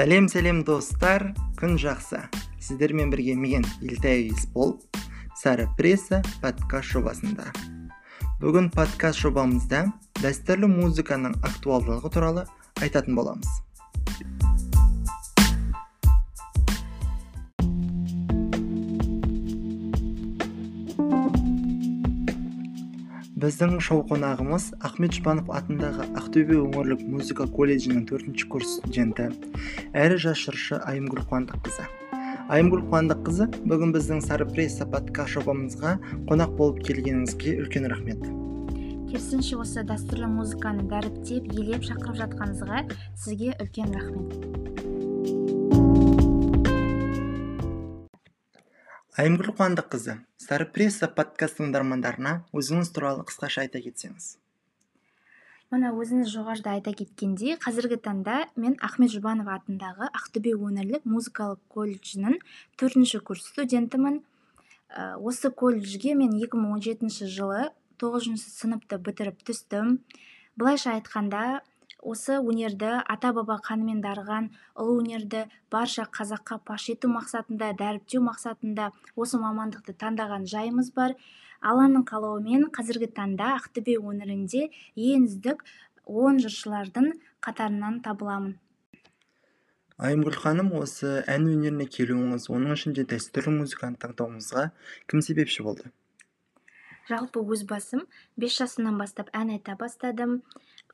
сәлем сәлем достар. Күн жақсы. Сіздермен бірге мен елтай есбол сары пресса подкаст жобасында. Бүгін подкаст жобамызда дәстүрлі музыканың актуалдылығы туралы айтатын боламыз. Біздің шоу қонағымыз ахмет жұбанов атындағы ақтөбе өңірлік музыка колледжінің төртінші курс студенті әрі жас жыршы айымгүл қуандыққызы. Айымгүл қуандыққызы бүгін біздің сары пресса подкаст жобамызға қонақ болып келгеніңізге үлкен рахмет. Керісінше осы дәстүрлі музыканы дәріптеп елеп шақырып жатқаныңызға сізге үлкен рахмет. Айымгүл қуандыққызы сары пресса подкаст тыңдармандарына өзіңіз туралы қысқаша айта кетсеңіз. Мына өзіңіз жоғарыда айта кеткендей қазіргі таңда мен ахмет жұбанов атындағы ақтөбе өңірлік музыкалық колледжінің төртінші курс студентімін. Ә, осы колледжге мен 2017 жылы тоғызыншы сыныпты бітіріп түстім. Былайша айтқанда осы өнерді ата баба қанымен дарыған ұлы өнерді барша қазаққа паш ету мақсатында дәріптеу мақсатында осы мамандықты таңдаған жайымыз бар. Алланың қалауымен қазіргі таңда ақтөбе өңірінде ең үздік он жыршылардың қатарынан табыламын. Айымгүл ханым осы ән өнеріне келуіңіз оның ішінде дәстүрлі музыканы таңдауыңызға кім себепші болды? Жалпы өз басым бес жасымнан бастап ән айта бастадым.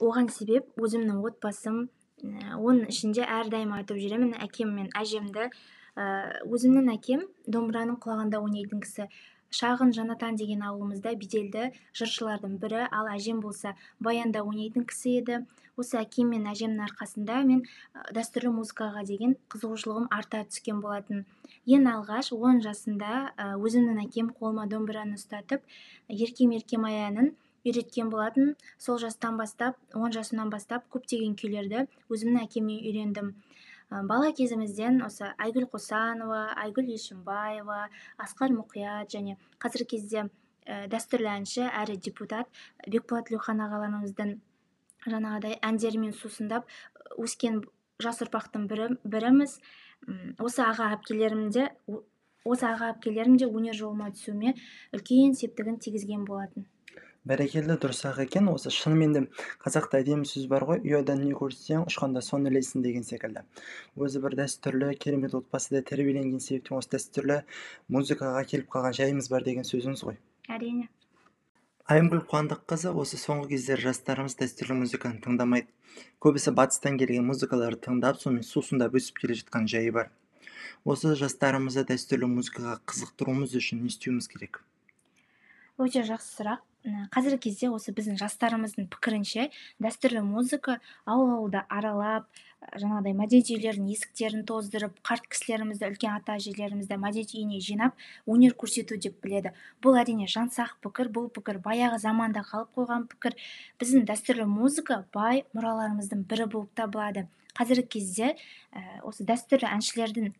Оған себеп өзімнің отбасым оның ішінде әрдайым айтып жүремін әкем мен әжемді өзімнің әкем домбыраның құлағында ойнайтын кісі. Шағын жанатан деген ауылымызда беделді жыршылардың бірі ал әжем болса баянда ойнайтын кісі еді. Осы әкем мен әжемнің арқасында мен дәстүрлі музыкаға деген қызығушылығым арта түскен болатын. Ең алғаш он жасында өзімнің әкем қолыма домбыраны ұстатып еркем еркем ай әнін үйреткен болатын. Сол жастан бастап он жасымнан бастап көптеген күйлерді өзімнің әкемнен үйрендім. Бала кезімізден осы айгүл қосанова айгүл ешімбаева асқар мұқият және қазіргі кезде ә, дәстүрлі әнші әрі депутат бекболат тілеухан ағаларымыздың жаңағыдай әндерімен сусындап өскен жас ұрпақтың бірі, біріміз. Осы аға әпкелерімде осы аға әпкелерім де өнер жолыма түсуіме үлкен септігін тигізген болатын. Бәрекелді дұрыс ақ екен. Осы шынымен де қазақта әдемі сөз бар ғой. Ұядан не көрсең ұшқанда соны ілесің деген секілді. Өзі бір дәстүрлі керемет отбасыда тәрбиеленген себептен осы дәстүрлі музыкаға келіп қалған жайымыз бар деген сөзіңіз ғой. Әрине. Айымгүл қуандыққызы осы соңғы кездері жастарымыз дәстүрлі музыканы тыңдамайды. Көбісі батыстан келген музыкаларды тыңдап сонымен сусындап өсіп келе жатқан жайы бар. Осы жастарымызды дәстүрлі музыкаға қызықтыруымыз үшін не істеуіміз керек? Өте жақсы сұрақ. Қазіргі кезде осы біздің жастарымыздың пікірінше дәстүрлі музыка ауыл ауылды аралап жаңағыдай мәдениет үйлерінің есіктерін тоздырып қарт кісілерімізді үлкен ата әжелерімізді мәдениет үйіне жинап өнер көрсету деп біледі. Бұл әрине жансақ пікір бұл пікір баяғы заманда қалып қойған пікір. Біздің дәстүрлі музыка бай мұраларымыздың бірі болып табылады. Қазіргі кезде осы дәстүрлі әншілердің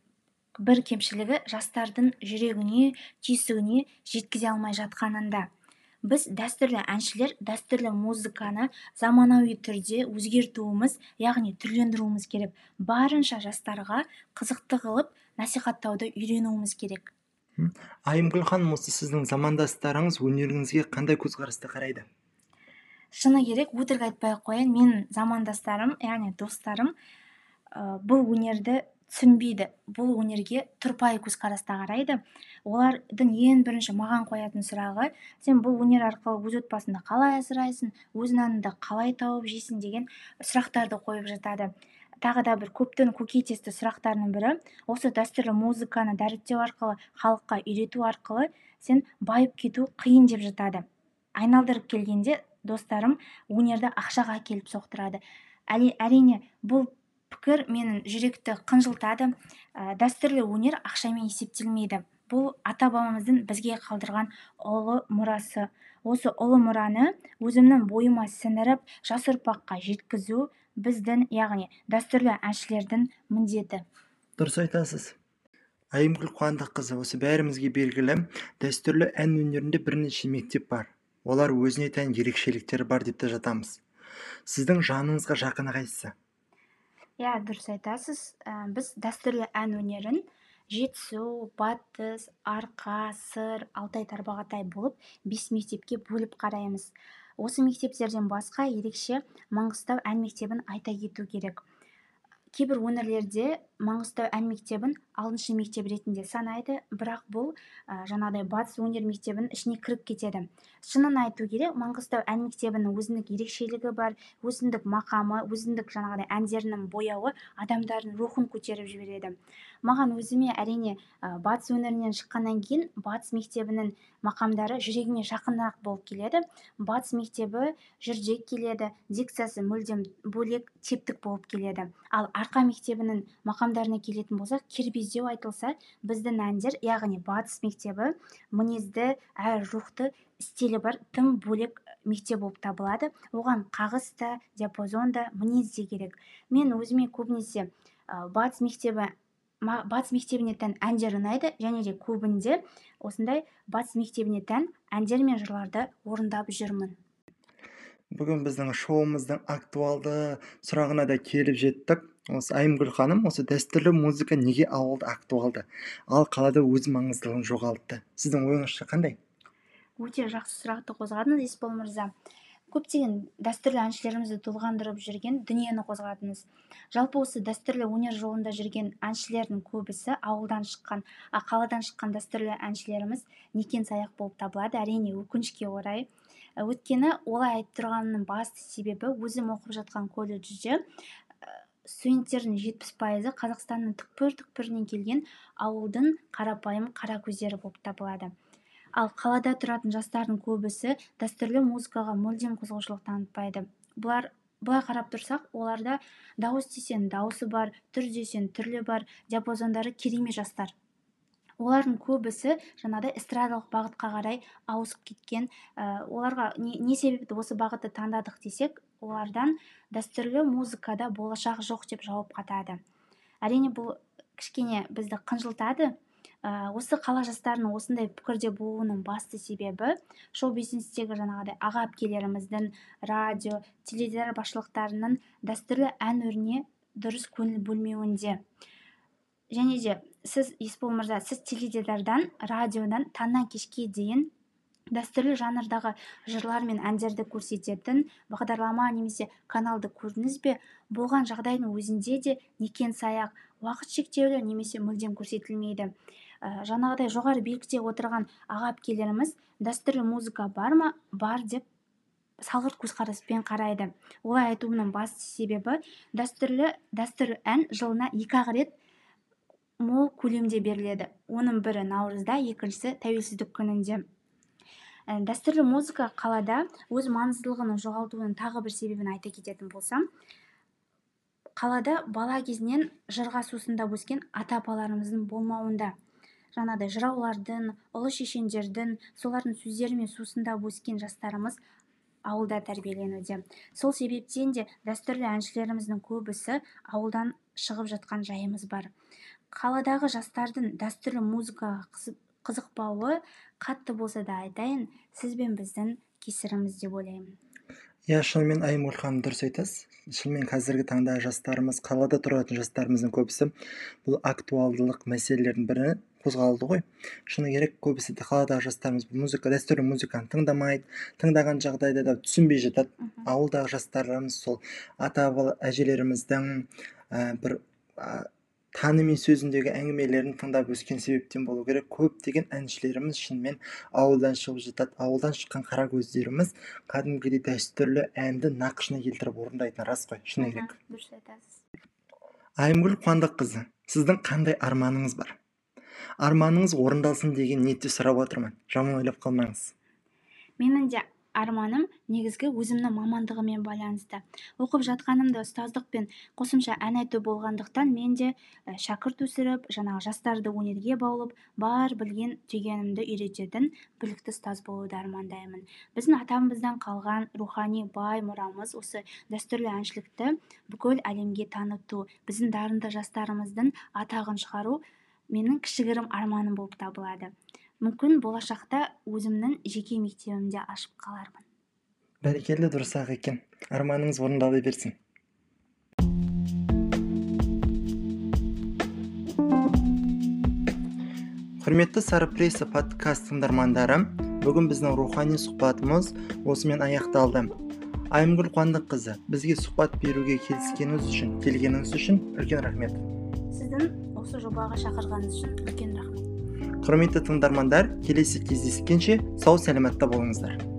бір кемшілігі жастардың жүрегіне түйсігіне жеткізе алмай жатқанында. Біз дәстүрлі әншілер дәстүрлі музыканы заманауи түрде өзгертуіміз яғни түрлендіруіміз керек. Барынша жастарға қызықты қылып насихаттауды үйренуіміз керек. Айымгүл ханым осы сіздің замандастарыңыз өнеріңізге қандай көзқараста қарайды? Шыны керек өтірік айтпай ақ қояйын. Менің замандастарым яғни достарым ә, бұл өнерді түсінбейді. Бұл өнерге тұрпайы көзқараста қарайды. Олардың ең бірінші маған қоятын сұрағы сен бұл өнер арқылы өз отбасыңды қалай асырайсың? Өз наныңды қалай тауып жейсің? деген сұрақтарды қойып жатады. Тағы да бір көптің көкейтесті сұрақтарының бірі осы дәстүрлі музыканы дәріптеу арқылы халыққа үйрету арқылы сен байып кету қиын деп жатады. Айналдырып келгенде достарым өнерді ақшаға келіп соқтырады. Әрине бұл пікір менің жүректі қынжылтады. Ә, дәстүрлі өнер ақшамен есептелмейді. Бұл ата бабамыздың бізге қалдырған ұлы мұрасы. Осы ұлы мұраны өзімнің бойыма сіңіріп жас ұрпаққа жеткізу біздің яғни дәстүрлі әншілердің міндеті. Дұрыс айтасыз. Айымгүл қуандыққызы осы бәрімізге белгілі дәстүрлі ән өнерінде бірнеше мектеп бар. Олар өзіне тән ерекшеліктері бар деп те жатамыз. Сіздің жаныңызға жақыны қайсысы иә дұрыс айтасыз. Ә, біз дәстүрлі ән өнерін жетісу батыс арқа сыр алтай тарбағатай болып бес мектепке бөліп қараймыз. Осы мектептерден басқа ерекше маңғыстау ән мектебін айта кету керек. Кейбір өңірлерде маңғыстау ән мектебін алтыншы мектеп ретінде санайды. Бірақ бұл ә, жаңағыдай батыс өнер мектебінің ішіне кіріп кетеді. Шынын айту керек маңғыстау ән мектебінің өзіндік ерекшелігі бар өзіндік мақамы өзіндік жаңағыдай әндерінің бояуы адамдардың рухын көтеріп жібереді. Маған өзіме әрине ә, батыс өңірінен шыққаннан кейін батыс мектебінің мақамдары жүрегіме жақынырақ болып келеді. Батыс мектебі жүрдек келеді дикциясы мүлдем бөлек типтік болып келеді. Ал арқа мектебінің мақамдарына келетін болсақ кербездеу айтылса біздің әндер яғни батыс мектебі мінезді әрі рухты стилі бар тым бөлек мектеп болып табылады. Оған қағыс та диапазон да мінез де керек. Мен өзіме көбінесе батыс мектебі батыс мектебіне тән әндер ұнайды және де көбінде осындай батыс мектебіне тән әндер мен жырларды орындап жүрмін. Бүгін біздің шоуымыздың актуалды сұрағына да келіп жеттік. Осы айымгүл ханым осы дәстүрлі музыка неге ауылда актуалды? Ал қалада өз маңыздылығын жоғалтты. Сіздің ойыңызша қандай? Өте жақсы сұрақты қозғадыңыз есбол мырза. Көптеген дәстүрлі әншілерімізді толғандырып жүрген дүниені қозғадыңыз. Жалпы осы дәстүрлі өнер жолында жүрген әншілердің көбісі ауылдан шыққан а қаладан шыққан дәстүрлі әншілеріміз некен саяқ болып табылады әрине өкінішке орай. Өйткені олай айтып тұрғанымның басты себебі өзім оқып жатқан колледжде студенттердің жетпіс пайызы қазақстанның түкпір түкпірінен келген ауылдың қарапайым қара көздері болып табылады. Ал қалада тұратын жастардың көбісі дәстүрлі музыкаға мүлдем қызығушылық танытпайды. Бұлар былай қарап тұрсақ оларда дауыс десең дауысы бар түр десең түрлі бар диапазондары керемет жастар. Олардың көбісі жаңағыдай эстрадалық бағытқа қарай ауысып кеткен ә, оларға не, не себепті осы бағытты таңдадық десек олардан дәстүрлі музыкада болашақ жоқ деп жауап қатады. Әрине бұл кішкене бізді қынжылтады. Ә, осы қала жастарының осындай пікірде болуының басты себебі шоу бизнестегі жаңағыдай аға әпкелеріміздің радио теледидар басшылықтарының дәстүрлі ән өріне дұрыс көңіл бөлмеуінде. Және де сіз есбол мырза сіз теледидардан радиодан таңнан кешке дейін дәстүрлі жанрдағы жырлар мен әндерді көрсететін бағдарлама немесе каналды көрдіңіз бе? Болған жағдайдың өзінде де некен саяқ уақыт шектеулі немесе мүлдем көрсетілмейді. Ә, жаңағыдай жоғары белгіде отырған аға әпкелеріміз дәстүрлі музыка бар ма? Бар деп салғырт көзқараспен қарайды. Олай айтуымның басты себебі дәстүрлі дәстүрлі ән жылына екі ақ рет мол көлемде беріледі. Оның бірі наурызда екіншісі тәуелсіздік күнінде. Ә, дәстүрлі музыка қалада өз маңыздылығының жоғалтуының тағы бір себебін айта кететін болсам қалада бала кезінен жырға сусындап өскен ата апаларымыздың болмауында жаңағыдай жыраулардың ұлы шешендердің солардың сөздерімен сусындап өскен жастарымыз ауылда тәрбиеленуде. Сол себептен де дәстүрлі әншілеріміздің көбісі ауылдан шығып жатқан жайымыз бар. Қаладағы жастардың дәстүрлі музыкаға қызықпауы қатты болса да айтайын сіз бен біздің кесіріміз деп ойлаймын. Иә шынымен айымгүл ханым дұрыс айтасыз. Шынымен қазіргі таңда жастарымыз қалада тұратын жастарымыздың көбісі бұл актуалдылық мәселелердің бірі қозғалды ғой. Шыны керек көбісі қаладағы жастарымыз музыка дәстүрлі музыканы тыңдамайды тыңдаған жағдайда да түсінбей жатады. Ауылдағы жастарымыз сол ата әжелеріміздің ә, бір таны мен сөзіндегі әңгімелерін тыңдап өскен себептен болу керек. Көптеген әншілеріміз шынымен ауылдан шығып жатады. Ауылдан шыққан қара көздеріміз кәдімгідей дәстүрлі әнді нақышына келтіріп орындайтыны рас қой. Шыны керек. дұрыс айтасыз. Айымгүл қуандыққызы сіздің қандай арманыңыз бар? Арманыңыз орындалсын деген ниетте сұрап отырмын. Жаман ойлап қалмаңыз. Менің де арманым негізгі өзімнің мамандығымен байланысты. Оқып жатқанымда ұстаздық пен қосымша ән айту болғандықтан мен де шәкірт өсіріп жаңағы жастарды өнерге баулып бар білген түйгенімді үйрететін білікті ұстаз болуды армандаймын. Біздің атамыздан қалған рухани бай мұрамыз осы дәстүрлі әншілікті бүкіл әлемге таныту біздің дарынды жастарымыздың атағын шығару менің кішігірім арманым болып табылады мүмкін болашақта өзімнің жеке мектебімді ашып қалармын. Бәрекелді дұрыс ақ екен. Арманыңыз орындала берсін. Құрметті сары пресса подкаст тыңдармандары бүгін біздің рухани сұхбатымыз осымен аяқталды. Айымгүл қуандыққызы бізге сұхбат беруге келіскеніңіз үшін келгеніңіз үшін үлкен рахмет. Сіздің осы жобаға шақырғаныңыз үшін үлкен рахмет құрметті тыңдармандар келесі кездескенше сау сәлематта болыңыздар.